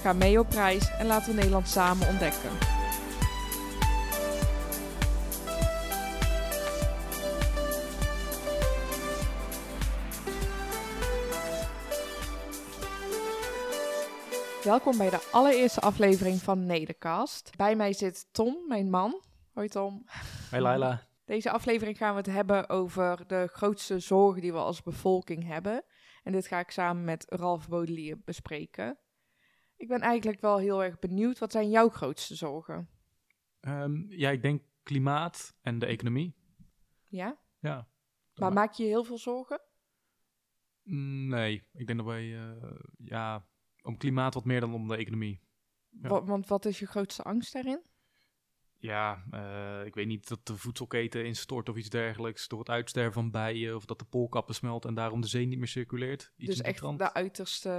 ga mee op reis en laten we Nederland samen ontdekken. Welkom bij de allereerste aflevering van Nederkast. Bij mij zit Tom, mijn man. Hoi Tom. Hey Laila. Deze aflevering gaan we het hebben over de grootste zorgen die we als bevolking hebben. En dit ga ik samen met Ralf Baudelier bespreken. Ik ben eigenlijk wel heel erg benieuwd. Wat zijn jouw grootste zorgen? Ehm, ja, ik denk klimaat en de economie. Ja? Ja. Maar maak je heel veel zorgen? Mm, Nee, ik denk dat wij, eh, ja, om klimaat wat meer dan om de economie. Ja. Wa- want wat is je grootste angst daarin? Ja, eh, ik weet niet dat de voedselketen instort of iets dergelijks door het uitsterven van bijen of dat de poolkappen smelt en daarom de zee niet meer circuleert. Iets dus echt de uiterste...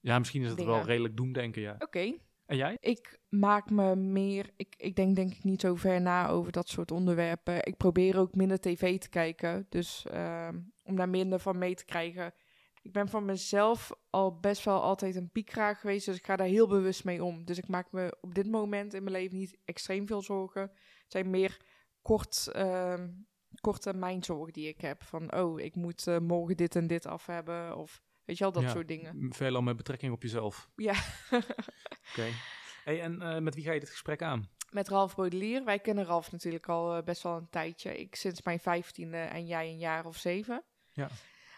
Ja, misschien is het wel redelijk doemdenken, ja. Oké. En jij? Ik maak me meer... Ik, ik denk denk ik niet zo ver na over dat soort onderwerpen. Ik probeer ook minder tv te kijken. Dus ehm, om daar minder van mee te krijgen. Ik ben van mezelf al best wel altijd een piekraag geweest. Dus ik ga daar heel bewust mee om. Dus ik maak me op dit moment in mijn leven niet extreem veel zorgen. Het zijn meer kort, ehm, korte die ik heb. Van, oh, ik moet eh, morgen dit en dit af hebben. Of weet je wel, dat Ja. soort dingen. Veelal met betrekking op jezelf. Ja. Oké. Hey, en eh, met wie ga je dit gesprek aan? Met Ralf Baudelier. Wij kennen Ralf natuurlijk al eh, best wel een tijdje. Ik sinds mijn vijftiende en jij een jaar of zeven. Ja.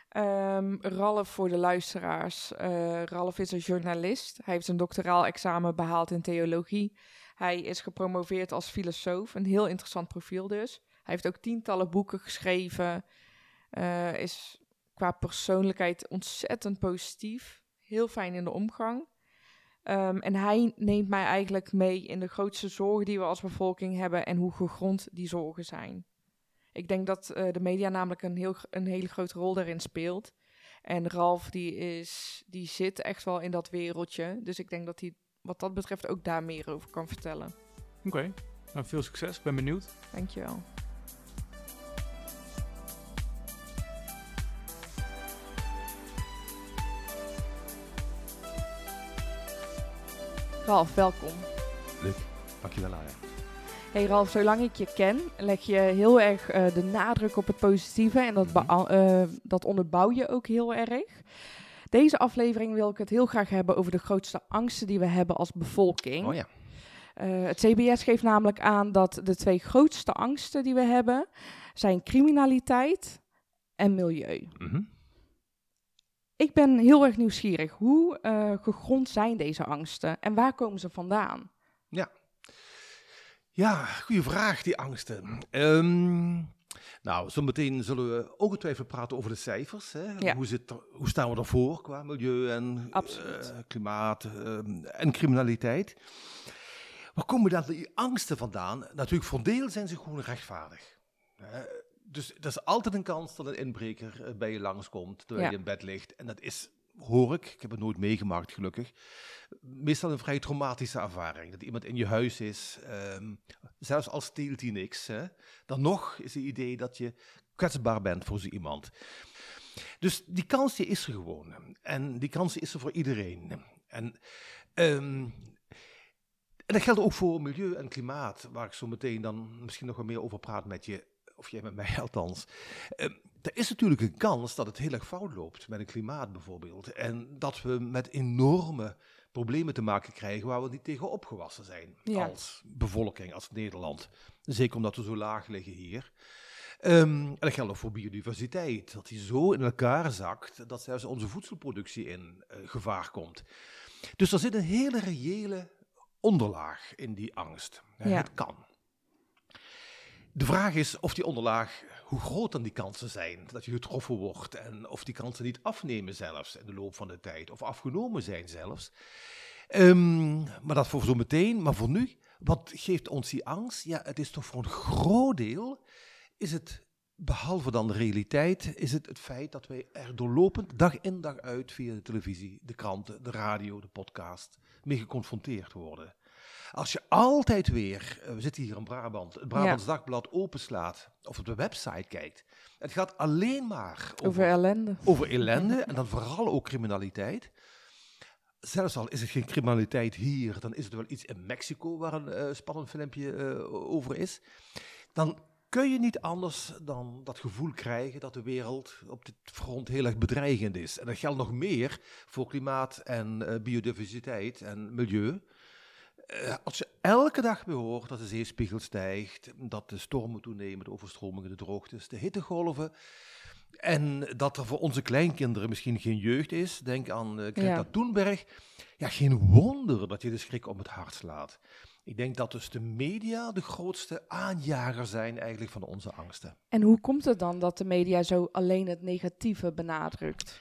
Ehm, Ralf voor de luisteraars. eh, Ralf is een journalist. Hij heeft een doctoraal examen behaald in theologie. Hij is gepromoveerd als filosoof. Een heel interessant profiel dus. Hij heeft ook tientallen boeken geschreven. Is qua persoonlijkheid ontzettend positief. Heel fijn in de omgang. Ehm, en hij neemt mij eigenlijk mee in de grootste zorgen die we als bevolking hebben en hoe gegrond die zorgen zijn. Ik denk dat eh, de media namelijk een, heel, een hele grote rol daarin speelt. En Ralf die, is, die zit echt wel in dat wereldje. Dus ik denk dat hij wat dat betreft ook daar meer over kan vertellen. Oké. Nou, veel succes. Ik ben benieuwd. Dankjewel. Ralf, welkom. Leuk. Dankjewel, Laia. Hey Ralf, zolang ik je ken, leg je heel erg eh, de nadruk op het positieve en dat, bea- eh, dat onderbouw je ook heel erg. Deze aflevering wil ik het heel graag hebben over de grootste angsten die we hebben als bevolking. Oh ja. Eh, het CBS geeft namelijk aan dat de twee grootste angsten die we hebben zijn criminaliteit en milieu. Mhm. Ik ben heel erg nieuwsgierig. Hoe eh, gegrond zijn deze angsten en waar komen ze vandaan? Ja, goede vraag, die angsten. Ehm, nou, zometeen zullen we ongetwijfeld praten over de cijfers. Hè? Ja. Hoe, zit hoe staan we ervoor qua milieu en eh, klimaat ehm, en criminaliteit? Waar komen dan die angsten vandaan? Natuurlijk, voor een deel zijn ze gewoon rechtvaardig. Dus er is altijd een kans dat een inbreker eh, bij je langskomt terwijl Ja. je in bed ligt. En dat is, hoor ik, ik heb het nooit meegemaakt gelukkig, meestal een vrij traumatische ervaring. Dat iemand in je huis is, ehm, zelfs al steelt hij niks. Hè, dan nog is het idee dat je kwetsbaar bent voor zo iemand. Dus die kans die is er gewoon. En die kans is er voor iedereen. En, ehm, en dat geldt ook voor milieu en klimaat, waar ik zo meteen dan misschien nog wat meer over praat met je, of jij met mij althans. Ehm, er is natuurlijk een kans dat het heel erg fout loopt met het klimaat bijvoorbeeld. En dat we met enorme problemen te maken krijgen waar we niet tegen opgewassen zijn Ja. als bevolking, als Nederland. Zeker omdat we zo laag liggen hier. Ehm, en dat geldt ook voor biodiversiteit. Dat die zo in elkaar zakt dat zelfs onze voedselproductie in eh, gevaar komt. Dus er zit een hele reële onderlaag in die angst. Ja. Het kan. De vraag is of die onderlaag, hoe groot dan die kansen zijn dat je getroffen wordt en of die kansen niet afnemen zelfs in de loop van de tijd of afgenomen zijn zelfs. Ehm, maar dat voor zo meteen. Maar voor nu, wat geeft ons die angst? Ja, het is toch voor een groot deel, is het, behalve dan de realiteit, is het het feit dat wij er doorlopend, dag in dag uit, via de televisie, de kranten, de radio, de podcast, mee geconfronteerd worden. Als je altijd weer, eh, we zitten hier in Brabant, het Brabants Dagblad openslaat of op de website kijkt. Het gaat alleen maar over, Over ellende. over ellende en dan vooral ook criminaliteit. Zelfs al is het geen criminaliteit hier, dan is het wel iets in Mexico waar een eh, spannend filmpje eh, over is. Dan kun je niet anders dan dat gevoel krijgen dat de wereld op dit front heel erg bedreigend is. En dat geldt nog meer voor klimaat en biodiversiteit en milieu. Eh, als je elke dag weer hoort dat de zeespiegel stijgt, dat de stormen toenemen, de overstromingen, de droogtes, de hittegolven. En dat er voor onze kleinkinderen misschien geen jeugd is. Denk aan uh, Greta Ja. Thunberg. Ja, geen wonder dat je de schrik om het hart slaat. Ik denk dat dus de media de grootste aanjager zijn eigenlijk van onze angsten. En hoe komt het dan dat de media zo alleen het negatieve benadrukt?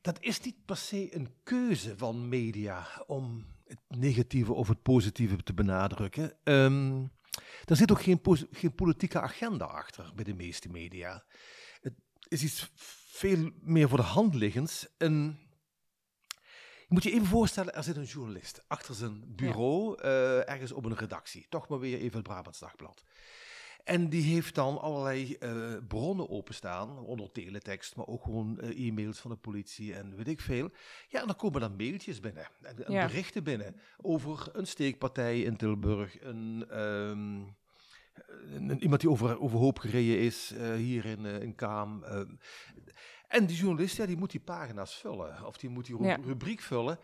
Dat is niet per se een keuze van media om het negatieve of het positieve te benadrukken. Ehm er zit ook geen, geen politieke agenda achter bij de meeste media. Het is iets veel meer voor de hand liggends. Een, je moet je even voorstellen, er zit een journalist achter zijn bureau, eh, ergens op een redactie. Toch maar weer even het Brabants Dagblad. En die heeft dan allerlei eh, bronnen openstaan, onder teletext, maar ook gewoon eh, e-mails van de politie en weet ik veel. Ja, en dan komen dan mailtjes binnen en, en Ja. berichten binnen over een steekpartij in Tilburg, een, ehm, een- iemand die over, overhoop gereden is eh, hier in, eh, in Kaam. en die journalist, ja, die moet die pagina's vullen, of die moet die ru- Ja. rubriek vullen.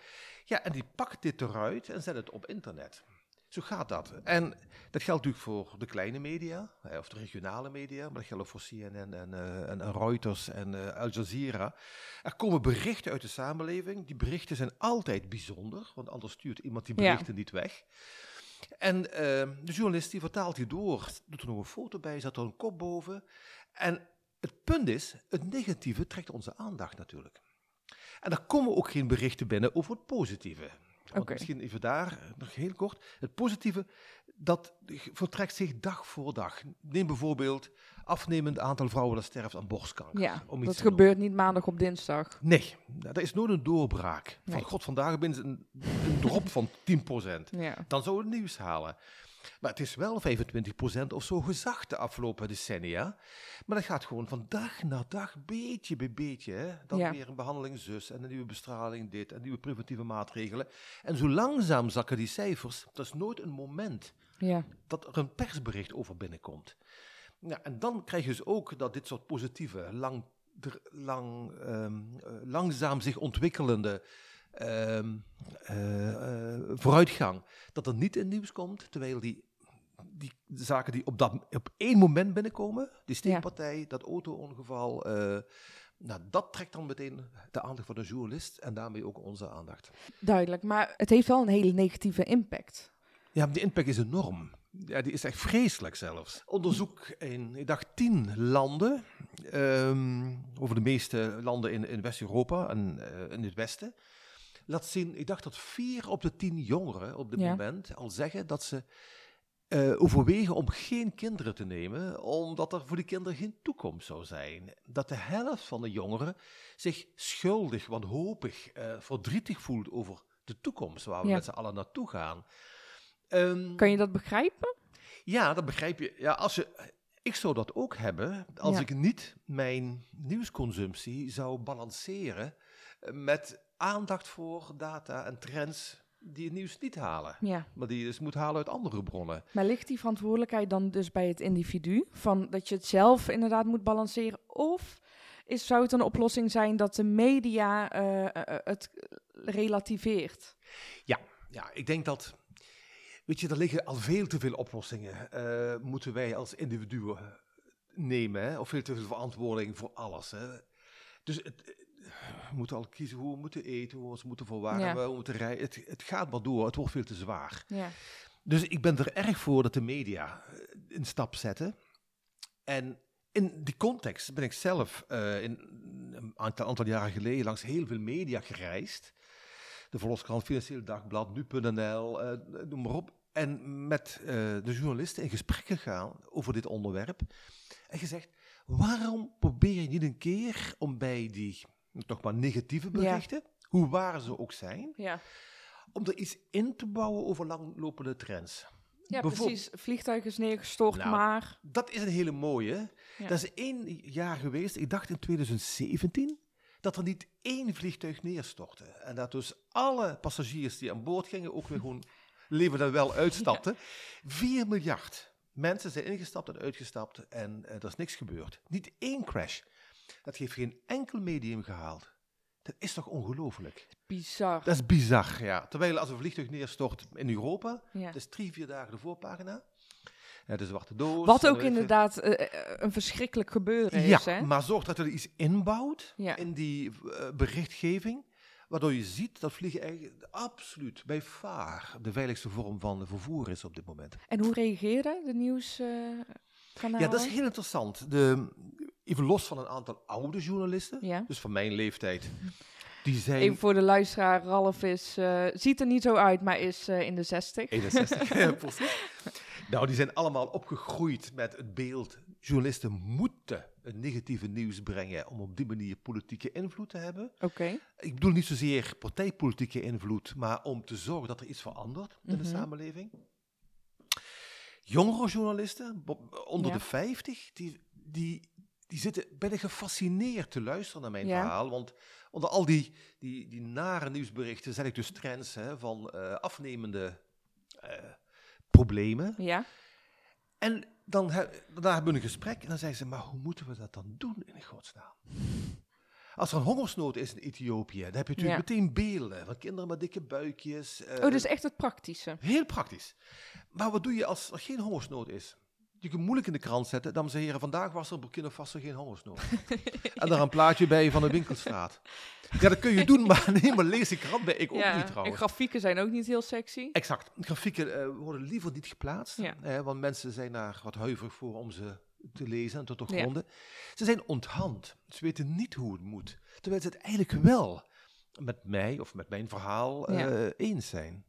Ja, en die pakt dit eruit en zet het op internet. Zo gaat dat. En dat geldt natuurlijk voor de kleine media, of de regionale media, maar dat geldt ook voor CNN en, eh, en, en Reuters en eh, Al Jazeera. Er komen berichten uit de samenleving. Die berichten zijn altijd bijzonder, want anders stuurt iemand die Ja. berichten niet weg. En eh, de journalist die vertaalt die door, doet er nog een foto bij, zet er een kop boven. En het punt is, het negatieve trekt onze aandacht natuurlijk. En er komen ook geen berichten binnen over het positieve. Misschien even daar, nog heel kort. Het positieve, dat vertrekt zich dag voor dag. Neem bijvoorbeeld afnemend aantal vrouwen dat sterft aan borstkanker. Ja, om iets dat gebeurt niet maandag op dinsdag. Nee, dat is nooit een doorbraak. Van Nee. god, vandaag hebben ze een, een drop van 10%. Ja. Dan zou het nieuws halen. Maar het is wel 25% of zo gezakt de afgelopen decennia. Maar dat gaat gewoon van dag naar dag, beetje bij beetje. Hè? Dan Ja. weer een behandeling zus en een nieuwe bestraling dit en nieuwe preventieve maatregelen. En zo langzaam zakken die cijfers. Dat is nooit een moment Ja. dat er een persbericht over binnenkomt. Ja, en dan krijg je dus ook dat dit soort positieve, lang, lang, ehm, eh, langzaam zich ontwikkelende ehm, eh, eh, vooruitgang, dat er niet in nieuws komt, terwijl die, die zaken die op, dat, op één moment binnenkomen, die steekpartij, dat auto-ongeval, eh, nou, dat trekt dan meteen de aandacht van de journalist en daarmee ook onze aandacht. Duidelijk, maar het heeft wel een hele negatieve impact. Ja, de impact is enorm. Ja, die is echt vreselijk zelfs. Onderzoek in, ik dacht, tien landen, ehm, over de meeste landen in, in West-Europa en eh, in het Westen, laat zien, ik dacht dat vier op de tien jongeren op dit Ja. moment al zeggen dat ze eh, overwegen om geen kinderen te nemen, omdat er voor die kinderen geen toekomst zou zijn. Dat de helft van de jongeren zich schuldig, wanhopig, eh verdrietig voelt over de toekomst waar we Ja. met z'n allen naartoe gaan. Ehm, Kan je dat begrijpen? ja, dat begrijp je. Ja, als je, ik zou dat ook hebben als Ja. ik niet mijn nieuwsconsumptie zou balanceren eh, met aandacht voor data en trends die het nieuws niet halen. Ja. Maar die je dus moet halen uit andere bronnen. Maar ligt die verantwoordelijkheid dan dus bij het individu? Van dat je het zelf inderdaad moet balanceren? Of is, zou het een oplossing zijn dat de media eh, eh, eh, het relativeert? Ja, ik denk dat. Weet je, er liggen al veel te veel oplossingen. eh, moeten wij als individuen nemen, hè? of veel te veel verantwoording voor alles. Hè? Dus het, we moeten al kiezen hoe we moeten eten, hoe we ons moeten verwarmen, hoe we moeten rijden. Het, het gaat maar door, het wordt veel te zwaar. Ja. Dus ik ben er erg voor dat de media eh, een stap zetten. En in die context ben ik zelf eh, in een aantal, aantal jaren geleden langs heel veel media gereisd. de Volkskrant, Financieel Dagblad, Nu.nl, uh, noem maar op. En met uh, de journalisten in gesprek gegaan over dit onderwerp. En gezegd, waarom probeer je niet een keer om bij die toch maar negatieve berichten, hoe waar ze ook zijn, Ja, om er iets in te bouwen over langlopende trends. ja precies. Vliegtuig is neergestort, Nou, maar... Dat is een hele mooie. Ja. Dat is één jaar geweest, ik dacht in 2017, dat er niet één vliegtuig neerstortte. En dat dus alle passagiers die aan boord gingen ook weer gewoon leven en wel uitstapten. 4 miljard mensen zijn ingestapt en uitgestapt en eh, er is niks gebeurd. Niet één crash. Dat heeft geen enkel medium gehaald. Dat is toch ongelooflijk? Bizar. Dat is bizar, ja. Terwijl als een vliegtuig neerstort in Europa, Ja. dat is drie, vier dagen de voorpagina. Ja, de zwarte doos. Wat ook inderdaad eh, eh, een verschrikkelijk gebeuren Ja, is, hè? maar zorg dat er iets inbouwt Ja. in die eh, berichtgeving, waardoor je ziet dat vliegen eigenlijk absoluut bij vaar de veiligste vorm van vervoer is op dit moment. En hoe reageerden de nieuwskanalen? Ja, dat is heel interessant. De, even los van een aantal oude journalisten, Ja. dus van mijn leeftijd, die zijn... Even voor de luisteraar, Ralf is, eh, ziet er niet zo uit, maar is eh, in de 60. 61, ja, precies. Nou, die zijn allemaal opgegroeid met het beeld. Journalisten moeten het negatieve nieuws brengen om op die manier politieke invloed te hebben. Oké. Ik bedoel niet zozeer partijpolitieke invloed, maar om te zorgen dat er iets verandert in de Mhm. samenleving. Jongere journalisten, onder Ja. de 50, die, die, die zitten bijna gefascineerd te luisteren naar mijn Ja. verhaal. Want onder al die, die, die nare nieuwsberichten zet ik dus trends hè, van eh, afnemende eh, problemen. Ja. En dan he- daarna hebben we een gesprek en dan zeggen ze, maar hoe moeten we dat dan doen in godsnaam? Als er een hongersnood is in Ethiopië, dan heb je natuurlijk Ja. meteen beelden van kinderen met dikke buikjes. eh, Oh, dus echt het praktische. Heel praktisch. Maar wat doe je als er geen hongersnood is? Je kunt moeilijk in de krant zetten, dames en heren, vandaag was er in Burkina Faso geen hongersnood. en daar een plaatje bij van een winkelstraat. Ja, dat kun je doen, maar nee, maar lees de krant bij. Ik ook ja. niet en trouwens. grafieken zijn ook niet heel sexy. Exact. Grafieken eh, worden liever niet geplaatst, Ja. want mensen zijn daar wat huiverig voor om ze te lezen en te Ja. doorgronden. Ze zijn onthand. Ze weten niet hoe het moet. Terwijl ze het eigenlijk wel met mij of met mijn verhaal eh, Ja. eens zijn.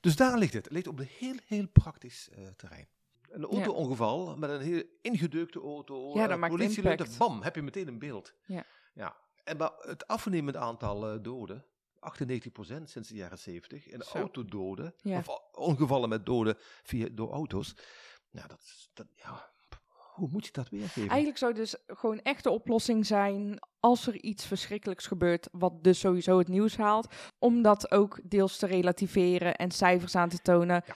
Dus daar ligt het. Het ligt op een heel, heel praktisch eh, terrein. Een auto-ongeval met een heel ingedeukte auto. Ja, eh, dat maakt politie impact. loopt, Bam, heb je meteen een beeld. Ja. ja. En maar het afnemend aantal eh, doden, 98% sinds de jaren 70. En Zo. autododen, Ja. of ongevallen met doden via, door auto's. Nou, dat, dat, ja, hoe moet je dat weergeven? Eigenlijk zou dus gewoon echt de oplossing zijn als er iets verschrikkelijks gebeurt, wat dus sowieso het nieuws haalt, om dat ook deels te relativeren en cijfers aan te tonen. Ja.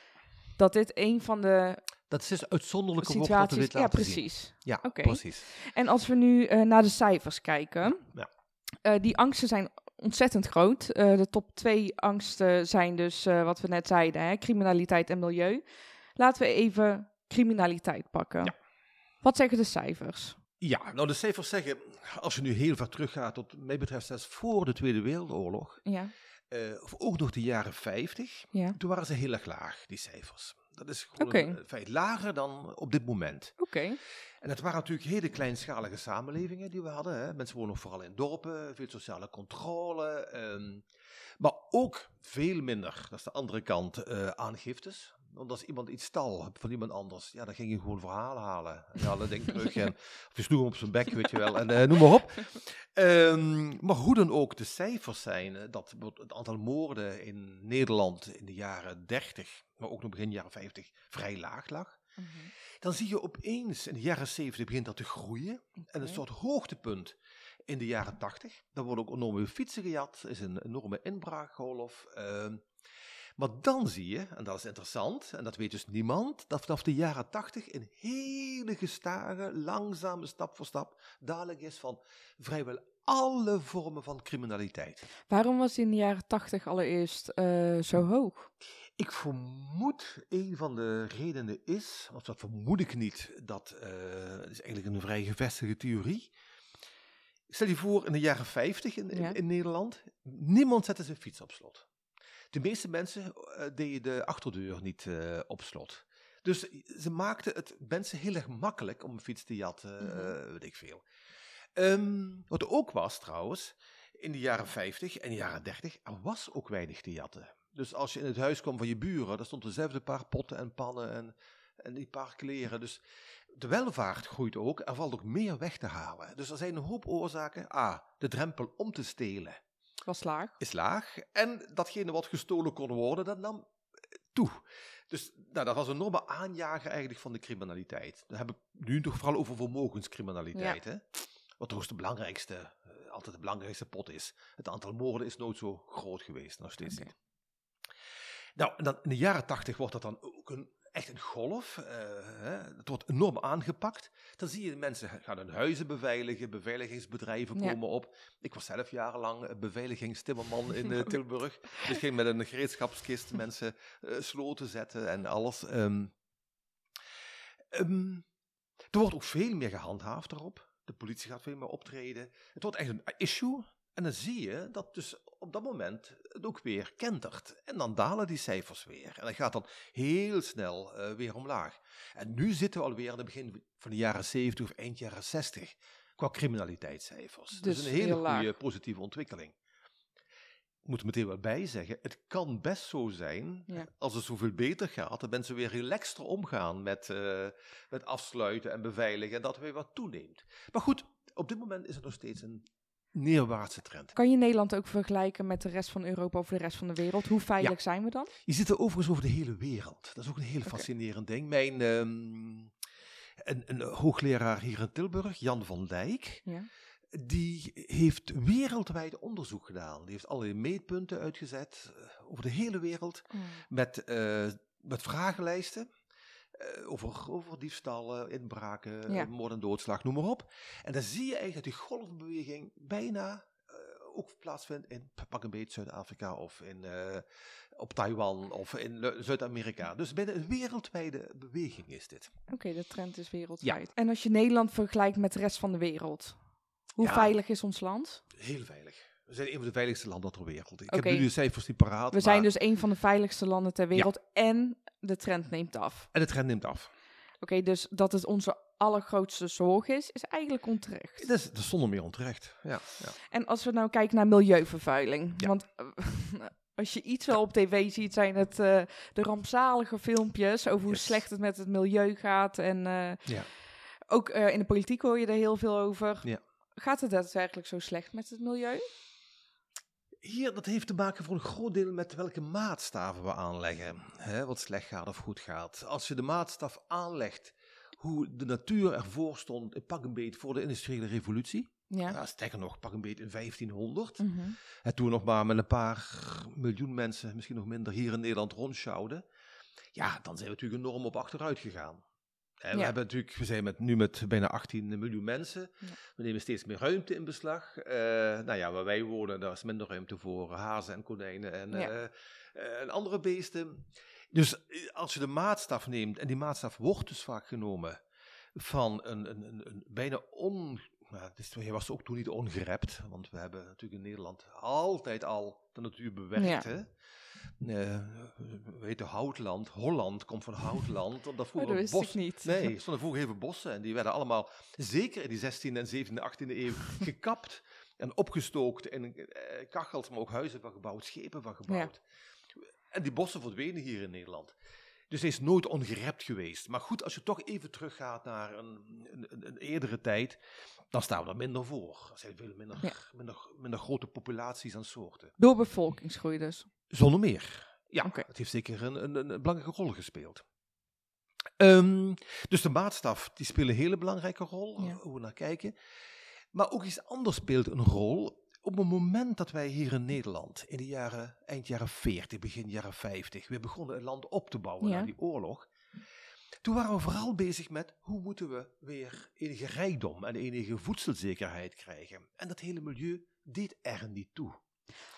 Dat dit een van de Dat is dus uitzonderlijke wordt dat we situaties... Ja, zien. precies. Ja, precies. En als we nu eh, naar de cijfers kijken, Ja. eh, die angsten zijn ontzettend groot. Eh, de top twee angsten zijn dus, wat we net zeiden, hè, criminaliteit en milieu. Laten we even criminaliteit pakken. Ja. Wat zeggen de cijfers? Ja, nou de cijfers zeggen, als je nu heel ver teruggaat tot, mij betreft zelfs voor de Tweede Wereldoorlog, Ja, of ook nog de jaren 50, ja. toen waren ze heel erg laag, die cijfers. Dat is gewoon een feit lager dan op dit moment. Oké. En het waren natuurlijk hele kleinschalige samenlevingen die we hadden. Hè. Mensen wonen vooral in dorpen, veel sociale controle. ehm, maar ook veel minder, dat is de andere kant, eh, aangiftes. Want als iemand iets stal van iemand anders, ja, dan ging je gewoon verhalen halen. En haalde ding terug en of je sloeg hem op zijn bek, weet je wel. En eh, noem maar op. Ehm, maar hoe dan ook, de cijfers zijn eh, dat het aantal moorden in Nederland in de jaren 30, maar ook nog begin jaren 50, vrij laag lag. Dan zie je opeens in de jaren 70 begint dat te groeien. En een soort hoogtepunt in de jaren 80. Dan worden ook enorme fietsen gejat. is een enorme inbraakgolf. ehm. Maar dan zie je, en dat is interessant, en dat weet dus niemand, dat vanaf de jaren 80 een hele gestage, langzame stap voor stap daling is van vrijwel alle vormen van criminaliteit. Waarom was die in de jaren tachtig allereerst eh, zo hoog? Ik vermoed een van de redenen is, of dat vermoed ik niet, dat eh, is eigenlijk een vrij gevestigde theorie. Stel je voor in de jaren 50 in, in, Ja. in Nederland, niemand zette zijn fiets op slot. De meeste mensen eh, deden de achterdeur niet eh, op slot. Dus ze maakten het mensen heel erg makkelijk om een fiets te jatten, eh, weet ik veel. Ehm, wat er ook was trouwens, in de jaren 50 en de jaren 30, er was ook weinig te jatten. Dus als je in het huis kwam van je buren, daar stond dezelfde paar potten en pannen en, en die paar kleren. Dus de welvaart groeit ook, er valt ook meer weg te halen. Dus er zijn een hoop oorzaken. A, de drempel om te stelen Was laag. is laag. En datgene wat gestolen kon worden, dat nam toe. Dus nou, dat was een enorme aanjager eigenlijk van de criminaliteit. Dan heb ik nu toch vooral over vermogenscriminaliteit. Hè? Wat toch de belangrijkste, eh, altijd de belangrijkste pot is. Het aantal moorden is nooit zo groot geweest, nog steeds niet. Nou, en dan in de jaren tachtig wordt dat dan ook een, echt een golf. hè, het wordt enorm aangepakt. Dan zie je mensen gaan hun huizen beveiligen, beveiligingsbedrijven Ja. komen op. Ik was zelf jarenlang eh, beveiligingstimmerman in eh, Tilburg. Dus ging met een gereedschapskist mensen sloten zetten en alles. Ehm, ehm, er wordt ook veel meer gehandhaafd daarop. De politie gaat veel meer optreden. Het wordt echt een issue. En dan zie je dat dus op dat moment het ook weer kentert. En dan dalen die cijfers weer. En dat gaat dan heel snel eh, weer omlaag. En nu zitten we alweer aan het begin van de jaren 70 of eind jaren 60 qua criminaliteitscijfers. Dus, Dus een hele goede positieve ontwikkeling. Ik moet er meteen wel bij zeggen, het kan best zo zijn, Ja. als het zoveel beter gaat, dat mensen weer relaxter omgaan met, eh, met afsluiten en beveiligen en dat weer wat toeneemt. Maar goed, op dit moment is het nog steeds een neerwaartse trend. Kan je Nederland ook vergelijken met de rest van Europa of de rest van de wereld? Hoe veilig zijn we dan? Je zit er overigens over de hele wereld. Dat is ook een heel fascinerend ding. Mijn ehm, een, een hoogleraar hier in Tilburg, Jan van Dijk, Ja. die heeft wereldwijd onderzoek gedaan. Die heeft allerlei meetpunten uitgezet eh, over de hele wereld met, eh, met vragenlijsten. Eh, over, over diefstallen, inbraken, Ja. eh, moord en doodslag, noem maar op. En dan zie je eigenlijk dat die golfbeweging bijna eh, ook plaatsvindt in pak een beetje Zuid-Afrika of in, op Taiwan of in Zuid-Amerika. Dus bijna een wereldwijde beweging is dit. Oké, de trend is wereldwijd. En als je Nederland vergelijkt met de rest van de wereld, hoe Ja. veilig is ons land? Heel veilig. We zijn een van de veiligste landen ter wereld. Ik heb nu de cijfers niet paraat. We zijn dus een van de veiligste landen ter wereld en de trend neemt af. En de trend neemt af. Oké, dus dat het onze allergrootste zorg is, is eigenlijk onterecht. Dat is, dat is zonder meer onterecht. Ja, ja. En als we nou kijken naar milieuvervuiling. Ja. Want eh, als je iets wel op tv ziet, zijn het eh, de rampzalige filmpjes over hoe Yes. slecht het met het milieu gaat. En eh, Ja. ook in de politiek hoor je er heel veel over. Ja. Gaat het daadwerkelijk zo slecht met het milieu? Hier, dat heeft te maken voor een groot deel met welke maatstaven we aanleggen. Hè, wat slecht gaat of goed gaat. Als je de maatstaf aanlegt hoe de natuur ervoor stond, pak een beet voor de industriële revolutie. Ja. Ja, sterker nog, pak een beet in 1500. Mhm. En toen nog maar met een paar miljoen mensen, misschien nog minder, hier in Nederland rondsjouwden. Ja, dan zijn we natuurlijk enorm op achteruit gegaan. We, hebben natuurlijk, we zijn met, nu met bijna 18 miljoen mensen. Ja. We nemen steeds meer ruimte in beslag. Eh, nou ja, waar wij wonen, daar is minder ruimte voor hazen en konijnen en, Ja. eh, en andere beesten. Dus eh, als je de maatstaf neemt, en die maatstaf wordt dus vaak genomen van een, een, een, een bijna on... Nou, het is, hij was ook toen niet ongerept, want we hebben natuurlijk in Nederland altijd al de natuur bewerkt. Ja. Hè? Eh, we weten houtland, Holland komt van houtland, omdat Oh, vroeger dat wist bos, niet. Nee, stonden vroeger heel veel bossen en die werden allemaal, zeker in die 16e en 17e, 18e eeuw, gekapt en opgestookt en eh, kachels, maar ook huizen van gebouwd, schepen van gebouwd. En die bossen verdwenen hier in Nederland. Dus hij is nooit ongerept geweest. Maar goed, als je toch even teruggaat naar een, een, een- een eerdere tijd, dan staan we er minder voor. Er zijn veel minder, Ja. minder, minder grote populaties aan soorten. Door bevolkingsgroei dus. Zonder meer. Ja, het heeft zeker een, een, een belangrijke rol gespeeld. Ehm, dus de maatstaf, die speelt een hele belangrijke rol, Ja. eh, hoe we naar kijken. Maar ook iets anders speelt een rol. Op het moment dat wij hier in Nederland, in de jaren, eind jaren 40, begin jaren 50, weer begonnen een land op te bouwen Ja. na die oorlog. Toen waren we vooral bezig met hoe moeten we weer enige rijkdom en enige voedselzekerheid krijgen. En dat hele milieu deed er niet toe.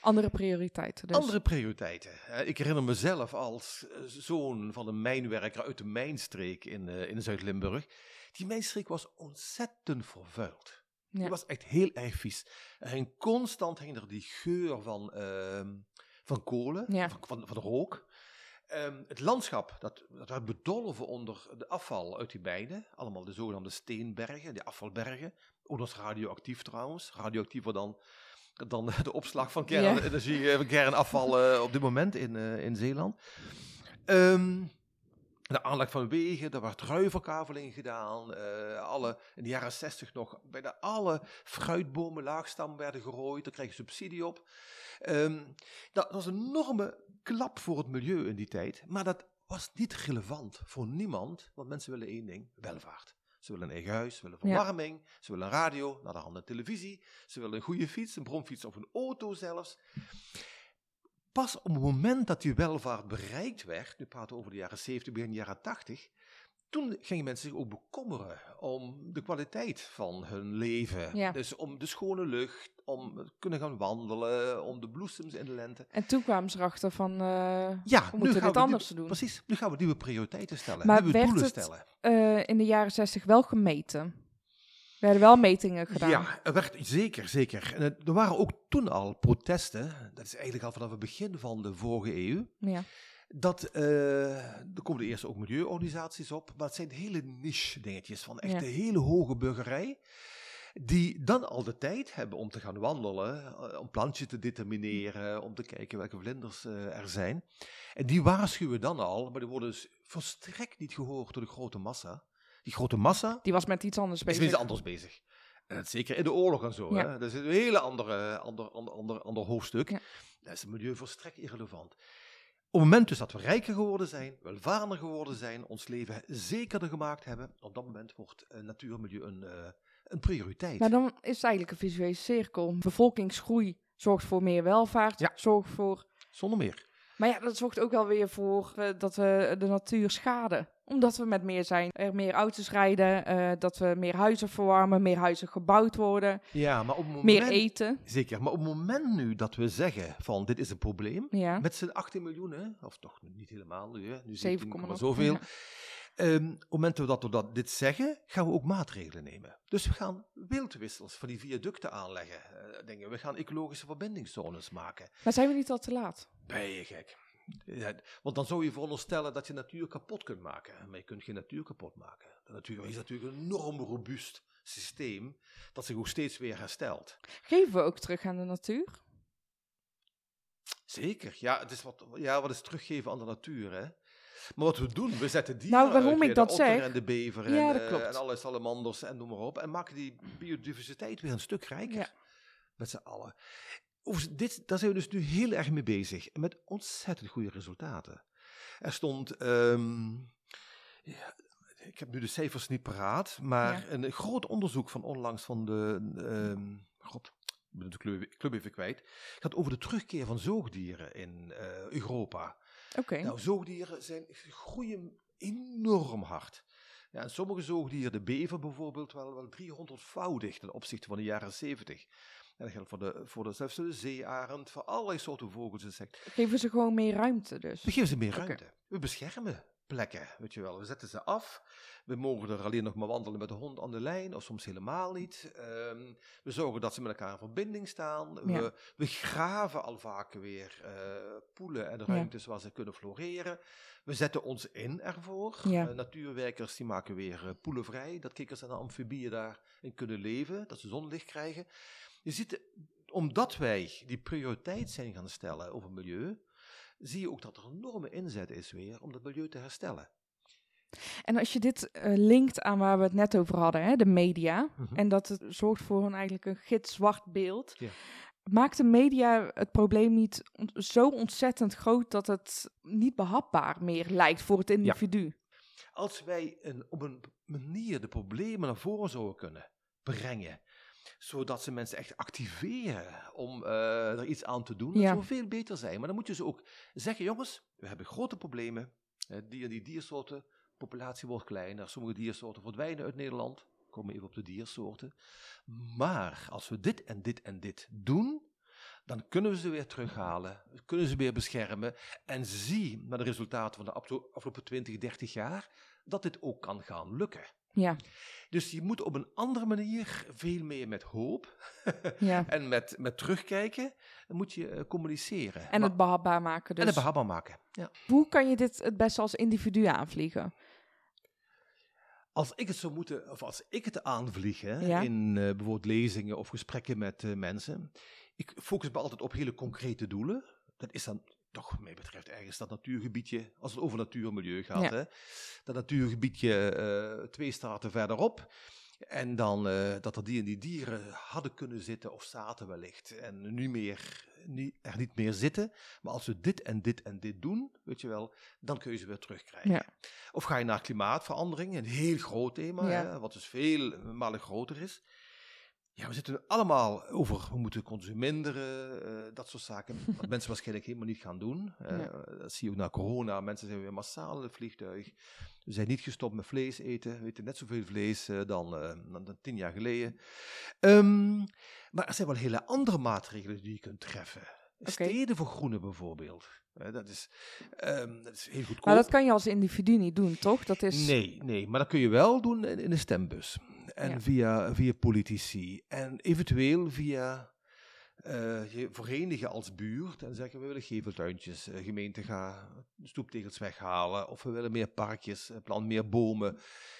Andere prioriteiten dus. Andere prioriteiten. Eh, Ik herinner mezelf als eh, zoon van een mijnwerker uit de mijnstreek in, eh, in Zuid-Limburg. Die mijnstreek was ontzettend vervuild. Ja. Die was echt heel erg vies. Er hing constant hing er die geur van, ehm, van kolen, Ja. van, van, van rook. Ehm, het landschap, dat, dat werd bedolven onder de afval uit die mijnen. Allemaal de zogenaamde steenbergen, die afvalbergen. Ook nog radioactief trouwens. Radioactiever dan dan de opslag van kernenergie, ja. kernafval op dit moment in, in Zeeland. Um, de aanleg van wegen, er werd ruiverkaveling gedaan. Uh, alle, in de jaren 60 nog bijna alle fruitbomen laagstam werden gerooid. Daar kreeg je subsidie op. Um, dat was een enorme klap voor het milieu in die tijd. Maar dat was niet relevant voor niemand, want mensen willen één ding: welvaart. Ze willen een eigen huis, ze willen verwarming, ze willen een radio, naar de hand een televisie. Ze willen een goede fiets, een bromfiets of een auto zelfs. Pas op het moment dat die welvaart bereikt werd, nu praten we over de jaren 70, begin jaren 80, toen gingen mensen zich ook bekommeren om de kwaliteit van hun leven. Dus om de schone lucht, om kunnen gaan wandelen, om de bloesems in de lente. En toen kwamen ze erachter van, uh, ja, we moeten dit anders doen. Precies, nu gaan we nieuwe prioriteiten stellen, maar nieuwe doelen stellen. Uh, in de jaren 60 wel gemeten? Er werden wel metingen gedaan. Ja, er werd, zeker, zeker. En er waren ook toen al protesten, dat is eigenlijk al vanaf het begin van de vorige eeuw. Ja. Dat, uh, er komen de eerste ook milieuorganisaties op, maar het zijn hele niche dingetjes van echt de hele hoge burgerij. Die dan al de tijd hebben om te gaan wandelen, eh, om plantjes te determineren, om te kijken welke vlinders uh, er zijn. En die waarschuwen dan al, maar die worden dus volstrekt niet gehoord door de grote massa die grote massa. Die was met iets anders bezig. Is met iets anders bezig. En dat zeker in de oorlog en zo. Hè? Dat is een hele andere, ander, ander, ander, ander hoofdstuk. Ja. Dat is het milieu volstrekt irrelevant. Op het moment dus dat we rijker geworden zijn, welvarender geworden zijn, ons leven zekerder gemaakt hebben, op dat moment wordt uh, natuur en milieu een, uh, een prioriteit. Maar dan is het eigenlijk een visuele cirkel. Bevolkingsgroei zorgt voor meer welvaart, ja. zorgt voor... Zonder meer. Maar ja, dat zorgt ook wel weer voor uh, dat we de natuur schaden omdat we met meer zijn. Er meer auto's rijden, uh, dat we meer huizen verwarmen, meer huizen gebouwd worden. Ja, maar op het moment, meer eten. Zeker, maar op het moment nu dat we zeggen van dit is een probleem, ja. met z'n 18 miljoen, hè, of toch niet helemaal nu, hè, nu 7, zoveel. Ja. Um, op het moment dat we dat, dit zeggen, gaan we ook maatregelen nemen. Dus we gaan wildwissels van die viaducten aanleggen. Uh, dingen. We gaan ecologische verbindingszones maken. Maar zijn we niet al te laat? Ben je gek? Ja, want dan zou je veronderstellen dat je natuur kapot kunt maken. Maar je kunt geen natuur kapot maken. De natuur is natuurlijk een enorm robuust systeem dat zich ook steeds weer herstelt. Geven we ook terug aan de natuur? Zeker, ja, het is wat, ja, wat is teruggeven aan de natuur, hè? Maar wat we doen, we zetten die nou, waarom ik dat zeg, en de bever en, uh, en alle salamanders en noem maar op. En maken die biodiversiteit weer een stuk rijker. Ja. Met z'n allen over dit, daar zijn we dus nu heel erg mee bezig. Met ontzettend goede resultaten. Er stond. Um, ja, ik heb nu de cijfers niet paraat, maar een groot onderzoek van onlangs van de. Um, God, ik ben de club, club even kwijt. gaat over de terugkeer van zoogdieren in uh, Europa. Oké. Nou, zoogdieren zijn, groeien enorm hard. Ja, en sommige zoogdieren, de bever bijvoorbeeld, wel, wel 300-voudig ten opzichte van de jaren 70. En dat geldt voor de, voor de, zelfs de zeearend, voor allerlei soorten vogels, insecten. Geven ze gewoon meer ruimte dus? We geven ze meer ruimte. We beschermen plekken, weet je wel. We zetten ze af. We mogen er alleen nog maar wandelen met de hond aan de lijn, of soms helemaal niet. Um, we zorgen dat ze met elkaar in verbinding staan. We, we, graven al vaker weer uh, poelen en ruimtes waar ze kunnen floreren. We zetten ons in ervoor. Ja. Uh, natuurwerkers die maken weer uh, poelen vrij, dat kikkers en amfibieën daarin kunnen leven, dat ze zonlicht krijgen. Je ziet, omdat wij die prioriteit zijn gaan stellen over milieu, zie je ook dat er een enorme inzet is weer om dat milieu te herstellen. En als je dit uh, linkt aan waar we het net over hadden, hè, de media, mhm. en dat het zorgt voor een, eigenlijk een gitzwart beeld, ja. maakt de media het probleem niet zo ontzettend groot dat het niet behapbaar meer lijkt voor het individu? Als wij een, op een manier de problemen naar voren zouden kunnen brengen, zodat ze mensen echt activeren om uh, er iets aan te doen. Dat zou veel beter zijn. Maar dan moet je ze ook zeggen, jongens, we hebben grote problemen. Uh, die, die diersoorten, populatie wordt kleiner. Sommige diersoorten verdwijnen uit Nederland. Komen even op de diersoorten. Maar als we dit en dit en dit doen, dan kunnen we ze weer terughalen, kunnen ze weer beschermen. En zie naar de resultaten van de afgelopen 20, 30 jaar dat dit ook kan gaan lukken. Ja. Dus je moet op een andere manier, veel meer met hoop ja. en met, met terugkijken, moet je uh, communiceren. En het behapbaar maken dus. En het behapbaar maken, ja. Hoe kan je dit het beste als individu aanvliegen? Als ik het zou moeten, of als ik het aanvlieg, in uh, bijvoorbeeld lezingen of gesprekken met uh, mensen, Ik focus me altijd op hele concrete doelen. Dat is dan toch, wat mij betreft, ergens dat natuurgebiedje, als het over natuur en milieu gaat. Ja. Hè? Dat natuurgebiedje eh, twee straten verderop. En dan eh, dat er die en die dieren hadden kunnen zitten of zaten wellicht. En nu meer, niet, er niet meer zitten. Maar als we dit en dit en dit doen, weet je wel, dan kun je ze weer terugkrijgen. Ja. Of ga je naar klimaatverandering, een heel groot thema, Ja. hè, wat dus veel malen groter is. Ja, we zitten allemaal over, we moeten consumeren, eh dat soort zaken. Wat mensen waarschijnlijk helemaal niet gaan doen. Eh, Ja. Dat zie je ook na corona. Mensen zijn weer massaal in het vliegtuig. We zijn niet gestopt met vlees eten. We eten net zoveel vlees eh, dan, dan, tien jaar geleden. Ehm, maar er zijn wel hele andere maatregelen die je kunt treffen. Steden vergroenen bijvoorbeeld. Dat, is, ehm, dat is heel goedkoop. Maar dat kan je als individu niet doen, toch? Dat is... Nee, nee, maar dat kun je wel doen in, in de stembus. En Ja. via, via politici. En eventueel via eh, je verenigen als buurt. En zeggen we willen geveltuintjes. eh, gemeente ga stoeptegels weghalen. Of we willen meer parkjes, eh, plant meer bomen.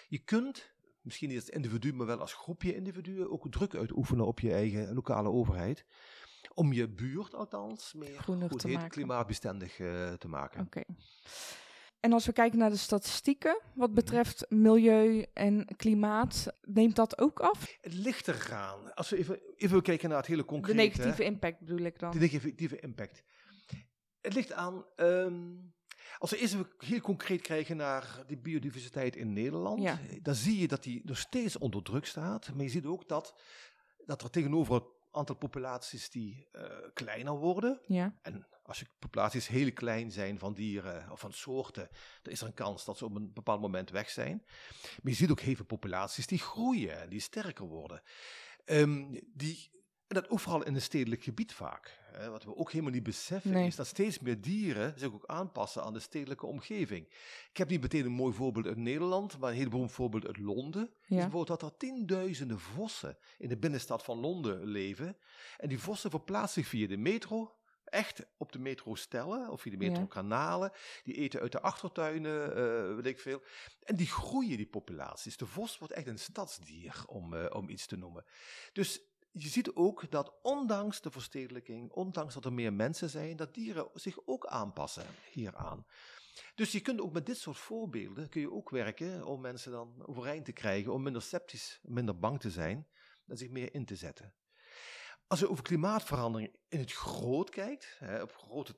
Je kunt, misschien niet als individu, maar wel als groepje individuen, ook druk uitoefenen op je eigen lokale overheid. Om je buurt althans meer goed te heet, maken. klimaatbestendig eh, te maken. Oké. En als we kijken naar de statistieken, wat Mhm. betreft milieu en klimaat, neemt dat ook af? Het ligt eraan. Als we even, even kijken naar het hele De concrete. negatieve impact bedoel ik dan. De negatieve impact. Het ligt aan. ehm, als we eerst even heel concreet kijken naar die biodiversiteit in Nederland, Ja. dan zie je dat die nog steeds onder druk staat. Maar je ziet ook dat, dat er tegenover aantal populaties die eh, kleiner worden. Ja, En als je populaties heel klein zijn van dieren of van soorten, dan is er een kans dat ze op een bepaald moment weg zijn. Maar je ziet ook heel veel populaties die groeien en die sterker worden. Ehm, die, en dat ook vooral in een stedelijk gebied vaak. Hè. Wat we ook helemaal niet beseffen Nee. is dat steeds meer dieren zich ook aanpassen aan de stedelijke omgeving. Ik heb niet meteen een mooi voorbeeld uit Nederland, maar een heel beroemd voorbeeld uit Londen. Ja. bijvoorbeeld dat er tienduizenden vossen in de binnenstad van Londen leven. En die vossen verplaatsen zich via de metro, echt op de metrostellen of via de Ja. metrokanalen. Die eten uit de achtertuinen, eh weet ik veel. En die groeien, die populaties. De vos wordt echt een stadsdier, om, eh, om iets te noemen. Dus je ziet ook dat ondanks de verstedelijking, ondanks dat er meer mensen zijn, dat dieren zich ook aanpassen hieraan. Dus je kunt ook met dit soort voorbeelden kun je ook werken om mensen dan overeind te krijgen, om minder sceptisch, minder bang te zijn en zich meer in te zetten. Als je over klimaatverandering in het groot kijkt, hè, op grote,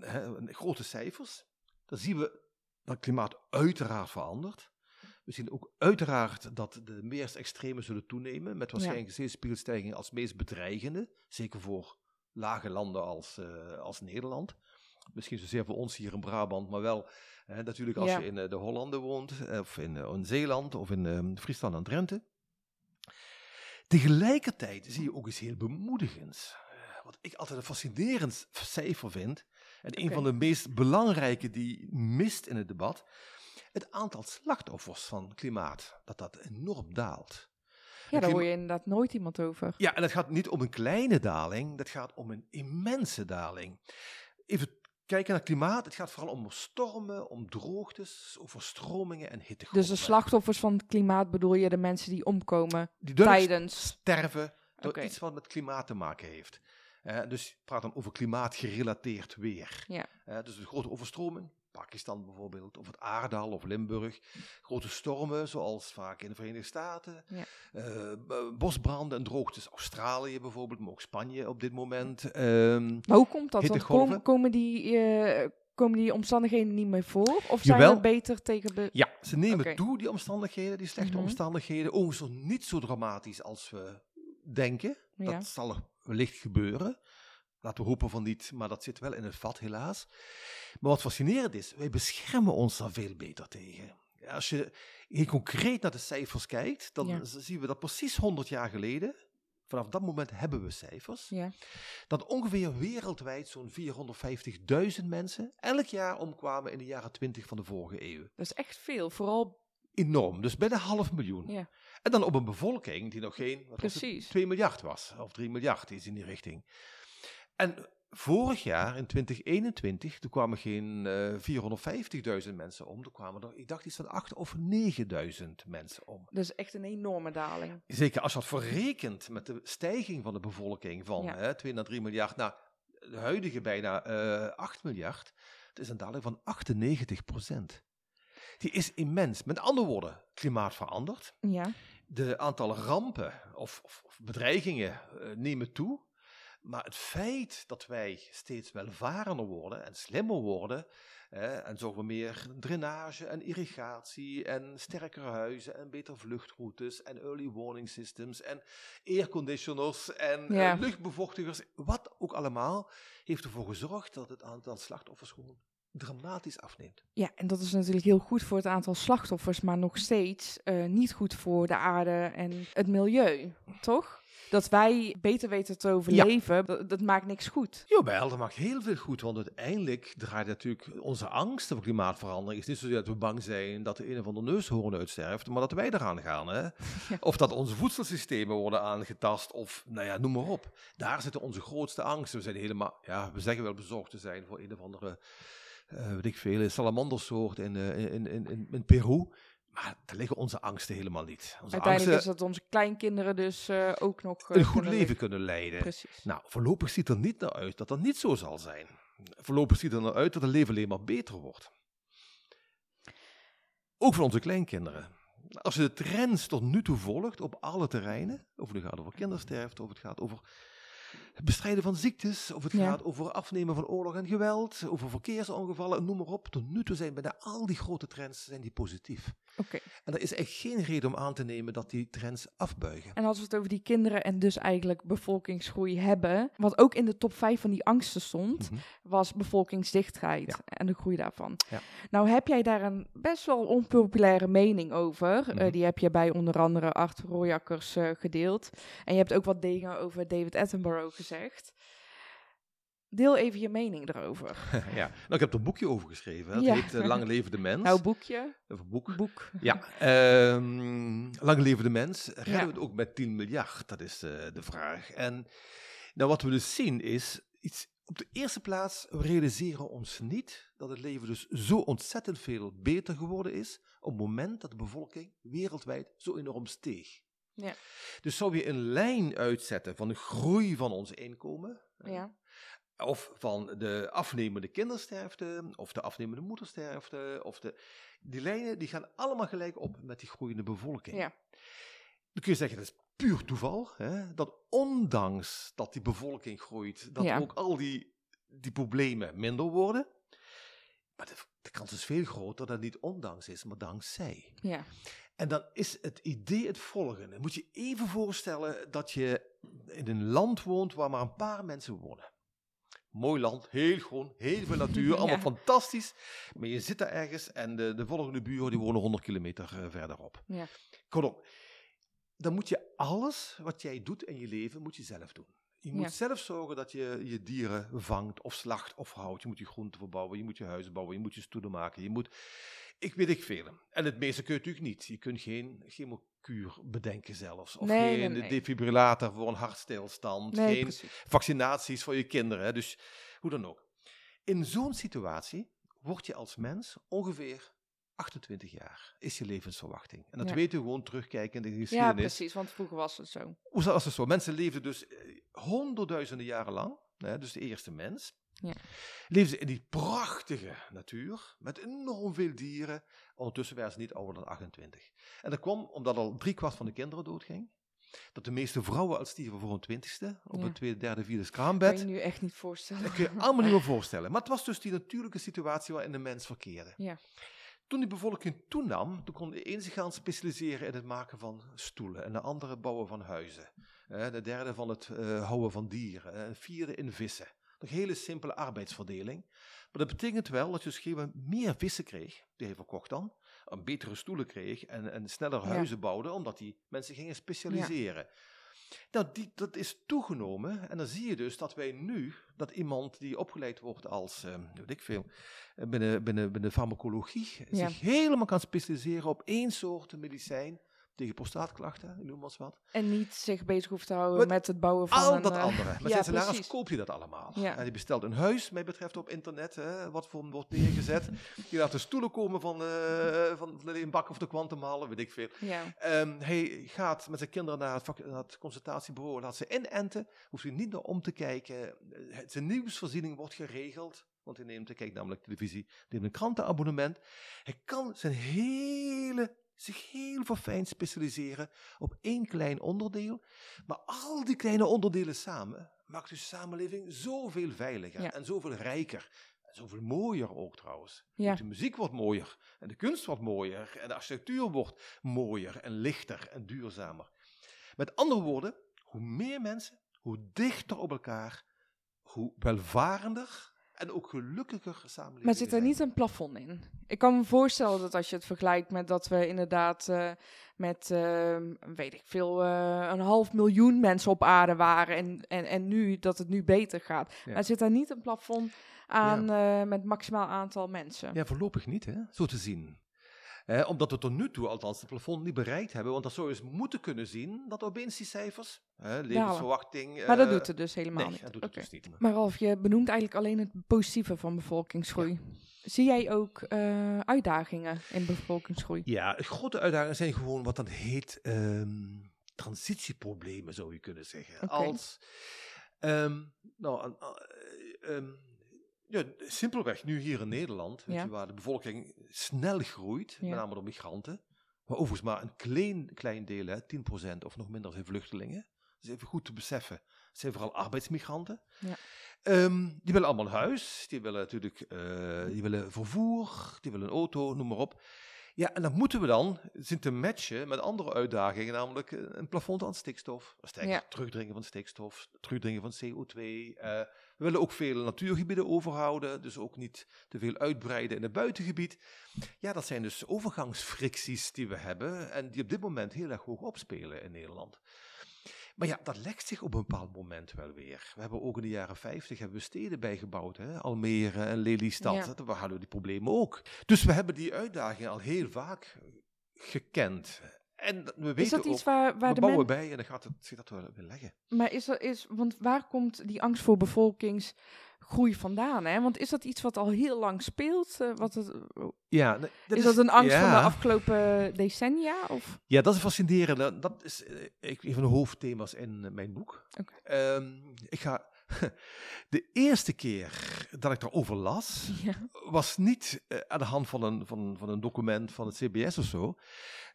hè, grote cijfers, dan zien we dat klimaat uiteraard verandert. We zien ook uiteraard dat de meest extreme zullen toenemen, met waarschijnlijk een zeespiegelstijging als meest bedreigende, zeker voor lage landen als, eh, als Nederland. Misschien zozeer voor ons hier in Brabant, maar wel hè, natuurlijk als Ja. je in eh, de Hollanden woont, eh, of in, in Zeeland, of in eh, Friesland en Drenthe. Tegelijkertijd zie je ook iets heel bemoedigends. Wat ik altijd een fascinerend cijfer vind, en een van de meest belangrijke die mist in het debat, het aantal slachtoffers van klimaat, dat dat enorm daalt. ja, daar hoor je inderdaad nooit iemand over. Ja, en het gaat niet om een kleine daling, dat gaat om een immense daling. Even kijken naar klimaat, het gaat vooral om stormen, om droogtes, overstromingen en hittegolven. Dus de slachtoffers van het klimaat bedoel je de mensen die omkomen Die duidelijk tijdens... sterven door iets wat met klimaat te maken heeft. Eh, dus je praat dan over klimaatgerelateerd weer. Ja. Eh, dus de grote overstroming, Pakistan bijvoorbeeld, of het Aardal of Limburg. Grote stormen, zoals vaak in de Verenigde Staten. Ja. Eh, bosbranden en droogtes, Australië bijvoorbeeld, maar ook Spanje op dit moment. Ehm, Maar hoe komt dat? Want komen, die, eh, komen die omstandigheden niet meer voor? Of zijn Jawel. we beter tegen... Be- ja, ze nemen toe, die omstandigheden, die slechte Mhm. omstandigheden. Overigens niet zo dramatisch als we denken. Ja. Dat zal er wellicht gebeuren. Laten we hopen van niet, maar dat zit wel in het vat, helaas. Maar wat fascinerend is, wij beschermen ons daar veel beter tegen. Als je heel concreet naar de cijfers kijkt, dan Ja. zien we dat precies 100 jaar geleden, vanaf dat moment hebben we cijfers, Ja. dat ongeveer wereldwijd zo'n 450.000 mensen elk jaar omkwamen in de jaren 20 van de vorige eeuw. Dat is echt veel. Vooral... Enorm, dus bijna half miljoen. Ja. En dan op een bevolking die nog geen wat was het, Precies. 2 miljard was, of 3 miljard, iets in die richting. En vorig jaar, in 2021, toen kwamen geen uh, 450.000 mensen om. Toen kwamen er, ik dacht iets van 8 of 9.000 mensen om. Dat is echt een enorme daling. Zeker als je dat verrekent met de stijging van de bevolking van Ja. hè, 2 naar 3 miljard naar de huidige bijna eh 8 miljard. Het is een daling van 98 procent. Die is immens. Met andere woorden, klimaat verandert. Ja, De aantal rampen of, of, of bedreigingen eh, nemen toe. Maar het feit dat wij steeds welvarender worden en slimmer worden. hè, en zorgen we meer drainage en irrigatie en sterkere huizen en betere vluchtroutes en early warning systems en airconditioners en eh, Ja. luchtbevochtigers. Wat ook allemaal heeft ervoor gezorgd dat het aantal slachtoffers gewoon dramatisch afneemt. ja, en dat is natuurlijk heel goed voor het aantal slachtoffers, maar nog steeds eh, niet goed voor de aarde en het milieu, toch? Dat wij beter weten te overleven, dat, dat maakt niks goed. Jawel, dat maakt heel veel goed, want uiteindelijk draait natuurlijk onze angst voor klimaatverandering. is niet zozeer dat we bang zijn dat de een of andere neushoorn uitsterft, maar dat wij eraan gaan. Hè? Of dat onze voedselsystemen worden aangetast, of nou ja, noem maar op. Daar zitten onze grootste angsten. We zijn helemaal, ja, we zeggen wel bezorgd te zijn voor een of andere, eh weet ik veel, salamandersoort in, eh, in, in, in, in Peru. Maar daar liggen onze angsten helemaal niet. Onze Uiteindelijk angsten is dat onze kleinkinderen dus eh, ook nog... eh, een goed kunnen leven kunnen leiden. Precies. Nou, voorlopig ziet er niet naar uit dat dat niet zo zal zijn. Voorlopig ziet er naar uit dat het leven alleen maar beter wordt. Ook voor onze kleinkinderen. Als je de trends tot nu toe volgt op alle terreinen, of het gaat over kindersterfte, of het gaat over het bestrijden van ziektes, of het Ja. gaat over afnemen van oorlog en geweld, over verkeersongevallen, noem maar op. Tot nu toe zijn bijna al die grote trends zijn die positief. Oké. En er is echt geen reden om aan te nemen dat die trends afbuigen. En als we het over die kinderen en dus eigenlijk bevolkingsgroei hebben, wat ook in de top 5 van die angsten stond, Mhm. was bevolkingsdichtheid Ja. en de groei daarvan. Ja. Nou heb jij daar een best wel onpopulaire mening over. Eh, Mhm. die heb je bij onder andere Art Royakkers eh, gedeeld. En je hebt ook wat dingen over David Attenborough gezegd. Deel even je mening erover. ja. Nou, ik heb er een boekje over geschreven. Het Ja. heet eh, Lang leven de mens. Nou, boekje, Of een boek. boek. Ja, ehm lang leven de mens. Redden Ja. we het ook met 10 miljard? Dat is eh, de vraag. En nou, wat we dus zien is, iets, op de eerste plaats, we realiseren ons niet dat het leven dus zo ontzettend veel beter geworden is op het moment dat de bevolking wereldwijd zo enorm steeg. Ja. Dus zou je een lijn uitzetten van de groei van ons inkomen, Ja. of van de afnemende kindersterfte, of de afnemende moedersterfte, of de, die lijnen die gaan allemaal gelijk op met die groeiende bevolking. Ja. Dan kun je zeggen, dat is puur toeval, hè? dat ondanks dat die bevolking groeit, dat Ja. ook al die, die problemen minder worden. Maar de, de kans is veel groter dat het niet ondanks is, maar dankzij. Ja. En dan is het idee het volgende. Moet je even voorstellen dat je in een land woont waar maar een paar mensen wonen. Mooi land, heel groen, heel veel natuur, allemaal Ja. fantastisch. Maar je zit daar ergens en de, de volgende buren die wonen 100 kilometer eh, verderop. Ja. Kortom, dan moet je alles wat jij doet in je leven, moet je zelf doen. Je moet Ja. zelf zorgen dat je je dieren vangt of slacht of houdt. Je moet je groenten verbouwen, je moet je huizen bouwen, je moet je stoelen maken. Je moet, ik weet ik veel. En het meeste kun je natuurlijk niet. Je kunt geen chemokuur bedenken zelfs. Of Nee, geen nee, defibrillator voor een hartstilstand. Nee, geen precies. vaccinaties voor je kinderen. Dus hoe dan ook. In zo'n situatie word je als mens ongeveer 28 jaar. Is je levensverwachting. En dat Ja. weten we gewoon terugkijken in de Ja, geschiedenis. precies, want vroeger was het zo. Hoe was het zo? Mensen leefden dus eh, honderdduizenden jaren lang, hè, dus de eerste mens. Ja. Leefden ze in die prachtige natuur, met enorm veel dieren. Ondertussen waren ze niet ouder dan 28. En dat kwam omdat al driekwart van de kinderen doodging. Dat de meeste vrouwen al stierven voor hun twintigste, op Ja. het tweede, derde, vierde Kan kraambed. je nu echt niet voorstellen. Dat kun je allemaal niet meer voorstellen. Maar het was dus die natuurlijke situatie waarin de mens verkeerde. Ja. Toen die bevolking toenam, toen kon de ene zich gaan specialiseren in het maken van stoelen. En de andere bouwen van huizen. Eh, De derde van het eh, houden van dieren. En de vierde in vissen. Een hele simpele arbeidsverdeling. Maar dat betekent wel dat je dus geen meer vissen kreeg, die hij verkocht dan. Een betere stoelen kreeg en, en sneller Ja. huizen bouwde, omdat die mensen gingen specialiseren. Nou, die, dat is toegenomen. En dan zie je dus dat wij nu, dat iemand die opgeleid wordt als, eh, weet ik veel, binnen, binnen, binnen farmacologie, Ja. zich helemaal kan specialiseren op één soort medicijn, tegen prostaatklachten, noem maar eens wat. En niet zich bezig hoeft te houden Met met het bouwen van Al een... dat eh, andere. Met ja, zijn salaris koop je dat allemaal. Ja. En je bestelt een huis, mij betreft, op internet, hè, wat voor wordt neergezet. je laat de stoelen komen van, eh van de Leenbak of de Quantumhallen, weet ik veel. Ja, Ehm, hij gaat met zijn kinderen naar het, vak- naar het consultatiebureau, laat ze inenten, hoeft hij niet naar om te kijken. Eh, Zijn nieuwsvoorziening wordt geregeld, want hij neemt, hij kijkt namelijk televisie, neemt een krantenabonnement. Hij kan zijn hele, zich heel verfijnd specialiseren op één klein onderdeel, maar al die kleine onderdelen samen maakt de samenleving zoveel veiliger Ja. en zoveel rijker. En zoveel mooier ook trouwens. Ja. De muziek wordt mooier en de kunst wordt mooier en de architectuur wordt mooier en lichter en duurzamer. Met andere woorden, hoe meer mensen, hoe dichter op elkaar, hoe welvarender en ook gelukkiger samenleving. maar zit er niet een plafond in? Ik kan me voorstellen dat als je het vergelijkt met dat we inderdaad eh, met, eh, weet ik veel, eh, een half miljoen mensen op aarde waren en, en, en nu dat het nu beter gaat. Ja. Maar zit er niet een plafond aan met maximaal aantal mensen? Ja, voorlopig niet, hè? zo te zien. Eh, omdat we tot nu toe althans het plafond niet bereikt hebben. Want dat zou je eens moeten kunnen zien, dat opeens die cijfers, hè, levensverwachting... maar dat eh, doet het dus helemaal nee, niet. dat doet het dus niet. Maar Ralf, je benoemt eigenlijk alleen het positieve van bevolkingsgroei. Zie jij ook eh, uitdagingen in bevolkingsgroei? Ja, grote uitdagingen zijn gewoon wat dan heet ehm, transitieproblemen, zou je kunnen zeggen. Als, ehm, nou, een, ehm, ja, simpelweg nu hier in Nederland, Ja. je, waar de bevolking snel groeit, Ja. met name door migranten, maar overigens maar een klein, klein deel, hè, 10% of nog minder, zijn vluchtelingen. Dat is even goed te beseffen. Het zijn vooral arbeidsmigranten. Ja. Ehm, die willen allemaal een huis, die willen natuurlijk eh, die willen vervoer, die willen een auto, noem maar op. Ja, en dat moeten we dan zien te matchen met andere uitdagingen, namelijk een plafond aan stikstof. Dat is eigenlijk Ja. terugdringen van stikstof, terugdringen van CO2. eh, we willen ook veel natuurgebieden overhouden, dus ook niet te veel uitbreiden in het buitengebied. Ja, dat zijn dus overgangsfricties die we hebben en die op dit moment heel erg hoog opspelen in Nederland. Maar ja, dat lekt zich op een bepaald moment wel weer. We hebben ook in de jaren 50 hebben we steden bijgebouwd, hè? Almere en Lelystad. Ja. We hadden die problemen ook. Dus we hebben die uitdagingen al heel vaak gekend. En we weten Is dat ook, iets waar, waar we de bouwen bij en dan gaat het zich dat wel weer leggen. Maar is dat is, want waar komt die angst voor bevolkingsgroei vandaan? Hè? Want is dat iets wat al heel lang speelt? Eh, wat het, Ja, nee, is, dat een angst van de afgelopen decennia? Of? Ja, dat is fascinerend. Dat is ik- een van de hoofdthema's in eh, mijn boek. Ehm, ik ga. De eerste keer dat ik daarover las, Ja. was niet eh, aan de hand van een, van, van een document van het CBS of zo,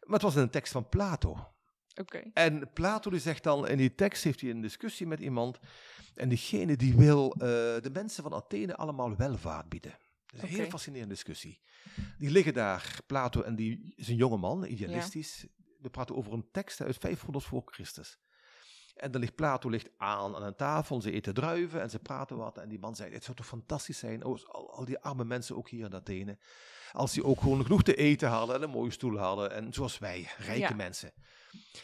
maar het was in een tekst van Plato. Oké. En Plato die zegt dan, in die tekst heeft hij een discussie met iemand, en diegene die wil eh, de mensen van Athene allemaal welvaart bieden. Dat is een heel Oké. fascinerende discussie. Die liggen daar, Plato en die is een jonge man, idealistisch. We praten over een tekst uit 500 voor Christus. En dan ligt Plato ligt aan aan een tafel, ze eten druiven en ze praten wat. En die man zei, het zou toch fantastisch zijn, als al, al die arme mensen ook hier in Athene, als die ook gewoon genoeg te eten hadden en een mooie stoel hadden. En zoals wij, rijke Ja. mensen.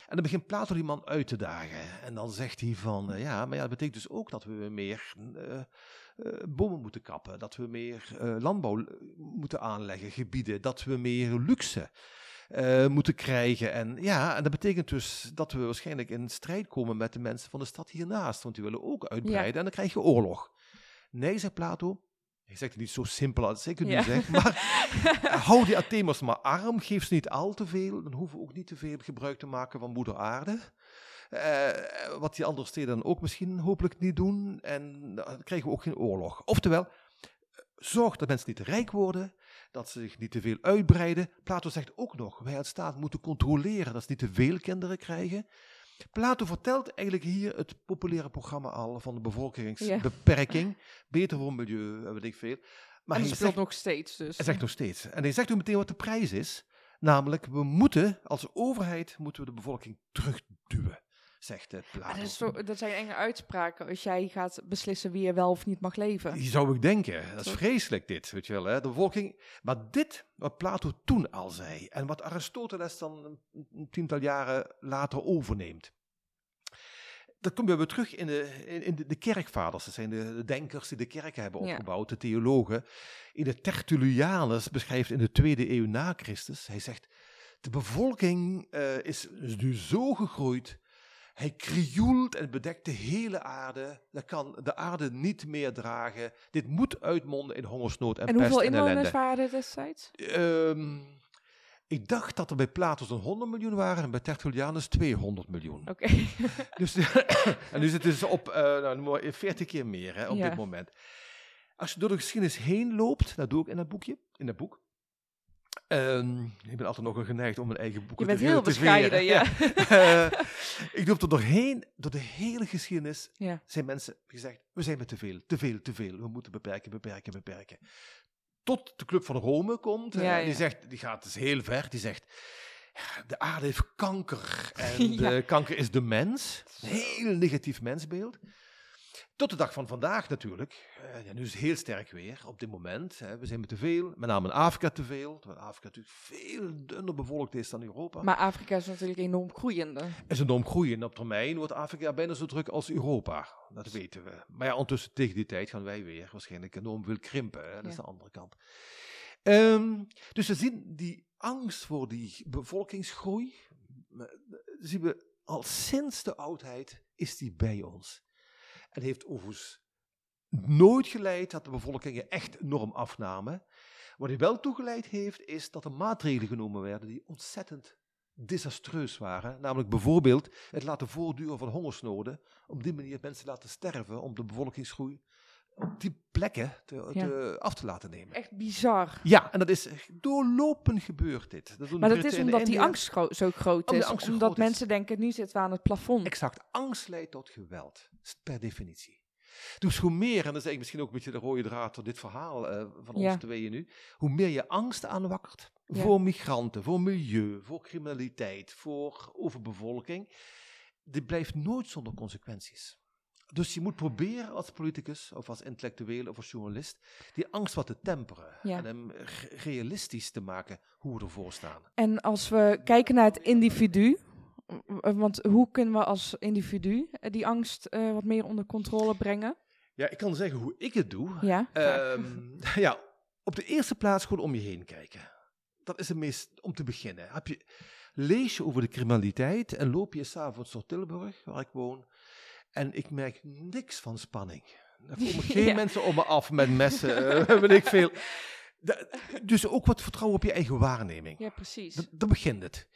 En dan begint Plato die man uit te dagen. En dan zegt hij van, eh, ja, maar ja, dat betekent dus ook dat we meer eh, bomen moeten kappen. Dat we meer landbouw moeten aanleggen, gebieden. Dat we meer luxe eh, moeten krijgen. En ja, en dat betekent dus dat we waarschijnlijk in strijd komen met de mensen van de stad hiernaast. Want die willen ook uitbreiden en dan krijg je oorlog. Nee, zegt Plato. Hij zegt het niet zo simpel als ik het Ja. nu zeg, maar hou die Athemers maar arm, geef ze niet al te veel, dan hoeven we ook niet te veel gebruik te maken van moeder aarde. Eh, wat die andere steden dan ook misschien hopelijk niet doen, en dan krijgen we ook geen oorlog. Oftewel, zorg dat mensen niet rijk worden, dat ze zich niet te veel uitbreiden. Plato zegt ook nog, wij als staat moeten controleren dat ze niet te veel kinderen krijgen. Plato vertelt eigenlijk hier het populaire programma al van de bevolkingsbeperking. Beter voor milieu, eh, weet ik veel. Maar en hij speelt zegt, nog steeds dus. hij zegt nog steeds. En hij zegt ook meteen wat de prijs is. Namelijk, we moeten als overheid moeten we de bevolking terugduwen, zegt Plato. Maar dat, zo, dat zijn enge uitspraken als jij gaat beslissen wie er wel of niet mag leven. Die zou ik denken. Dat is vreselijk dit, weet je wel. Hè? De bevolking. Maar dit, wat Plato toen al zei, en wat Aristoteles dan een, tiental jaren later overneemt. Dat kom je weer terug in de, in, de, de kerkvaders. Dat zijn de, de denkers die de kerken hebben Ja. opgebouwd, de theologen. In de Tertullianus beschrijft in de tweede eeuw na Christus, hij zegt, De bevolking eh, is, is nu zo gegroeid. Hij krioelt en bedekt de hele aarde. Dat kan de aarde niet meer dragen. Dit moet uitmonden in hongersnood en, En pest hoeveel en inwoners ellende. waren er destijds? Ehm, ik dacht dat er bij Plato zo'n 100 miljoen waren en bij Tertullianus 200 miljoen. Oké. Dus, en nu zit het dus op uh, nou, noem maar 40 keer meer hè, op Ja. dit moment. Als je door de geschiedenis heen loopt, dat doe ik in dat boekje, in dat boek. Ehm, ik ben altijd nog geneigd om mijn eigen boeken Je bent te heel te bescheiden, ja. Eh, ik loop er doorheen, door de hele geschiedenis Ja. zijn mensen gezegd, we zijn met te veel, te veel, te veel. We moeten beperken, beperken, beperken. Tot de Club van Rome komt, Ja, en die, zegt, die gaat dus heel ver, die zegt, "Ja, de aarde heeft kanker en de kanker is de mens. Een heel negatief mensbeeld. Tot de dag van vandaag natuurlijk. Eh, ja, nu is het heel sterk weer op dit moment. Hè. We zijn met te veel, met name in Afrika te veel. Terwijl Afrika natuurlijk veel dunner bevolkt is dan Europa. Maar Afrika is natuurlijk enorm groeiende. is enorm groeien. Op termijn wordt Afrika bijna zo druk als Europa. Dat weten we. Maar ja, ondertussen tegen die tijd gaan wij weer waarschijnlijk enorm veel krimpen. Hè? Dat is Ja. de andere kant. Ehm, dus we zien die angst voor die bevolkingsgroei. eh, zien we al sinds de oudheid is die bij ons. En heeft overigens nooit geleid dat de bevolkingen echt enorm afnamen. Wat hij wel toegeleid heeft, is dat er maatregelen genomen werden die ontzettend desastreus waren. Namelijk bijvoorbeeld het laten voortduren van hongersnoden. Op die manier mensen laten sterven om de bevolkingsgroei die plekken te, Ja. te- af te laten nemen. Echt bizar. Ja, en dat is doorlopend gebeurd dit. Dat Maar dat is omdat die angst gro- zo groot is. zo Omdat groot is. mensen denken, nu zitten we aan het plafond. Exact. Angst leidt tot geweld. Per definitie. Dus hoe meer, en dat is eigenlijk misschien ook een beetje de rode draad door dit verhaal eh, van Ja. ons tweeën nu, hoe meer je angst aanwakkert Ja. voor migranten, voor milieu, voor criminaliteit, voor overbevolking, dit blijft nooit zonder consequenties. Dus je moet proberen als politicus, of als intellectueel, of als journalist, die angst wat te temperen. Ja. En hem re- realistisch te maken hoe we ervoor staan. En als we kijken naar het individu, want hoe kunnen we als individu eh, die angst eh, wat meer onder controle brengen? Ja, ik kan zeggen hoe ik het doe. Ja. Ehm, ja, op de eerste plaats gewoon om je heen kijken. Dat is het meest om te beginnen. Heb je, lees je over de criminaliteit en loop je s'avonds door Tilburg, waar ik woon, en ik merk niks van spanning. Er komen geen Ja. mensen om me af met messen, eh, weet ik veel. Da- dus ook wat vertrouwen op je eigen waarneming. ja, precies. Da- Daar begint het.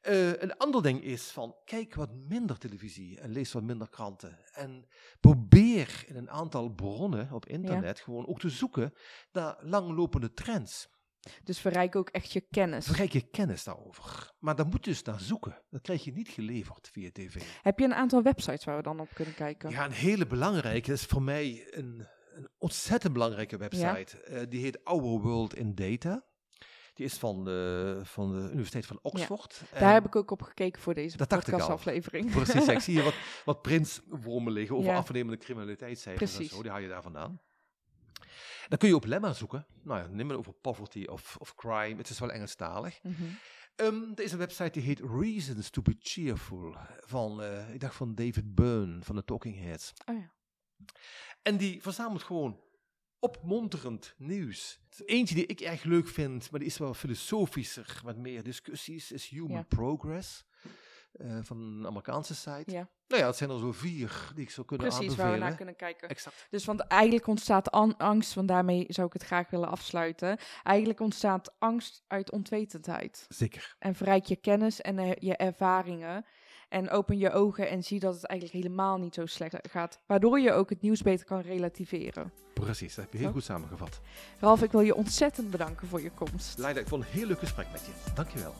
Eh, een ander ding is van, kijk wat minder televisie en lees wat minder kranten. En probeer in een aantal bronnen op internet gewoon ook te zoeken naar langlopende trends. Dus verrijk ook echt je kennis. Verrijk je kennis daarover. Maar daar moet je dus naar zoeken. Dat krijg je niet geleverd via tv. Heb je een aantal websites waar we dan op kunnen kijken? Ja, een hele belangrijke, dat is voor mij een, een ontzettend belangrijke website. Eh, die heet Our World in Data. Die is van de, van de Universiteit van Oxford. Daar En- heb ik ook op gekeken voor deze podcastaflevering. Precies, ik zie hier wat, wat prinswormen liggen over afnemende criminaliteitscijfers en zo. Die haal je daar vandaan. Dan kun je op Lemma zoeken. Nou ja, neem maar over poverty of, of crime. Het is wel Engelstalig. Ehm, er is een website die heet Reasons to be Cheerful. Van, eh, ik dacht van David Byrne van de Talking Heads. Oh ja. En die verzamelt gewoon opmonterend nieuws. Eentje die ik erg leuk vind, maar die is wel filosofischer, met meer discussies, is Human Ja. Progress. eh, van een Amerikaanse site. Ja. Nou ja, het zijn er zo vier die ik zou kunnen Precies, waar we naar kunnen kijken. Exact. Dus want eigenlijk ontstaat an- angst, want daarmee zou ik het graag willen afsluiten. Eigenlijk ontstaat angst uit onwetendheid. Zeker. En verrijk je kennis en eh, je ervaringen. En open je ogen en zie dat het eigenlijk helemaal niet zo slecht gaat. Waardoor je ook het nieuws beter kan relativeren. Precies, dat heb je heel goed samengevat. Ralf, ik wil je ontzettend bedanken voor je komst. Leida, ik vond een heel leuk gesprek met je. Dankjewel.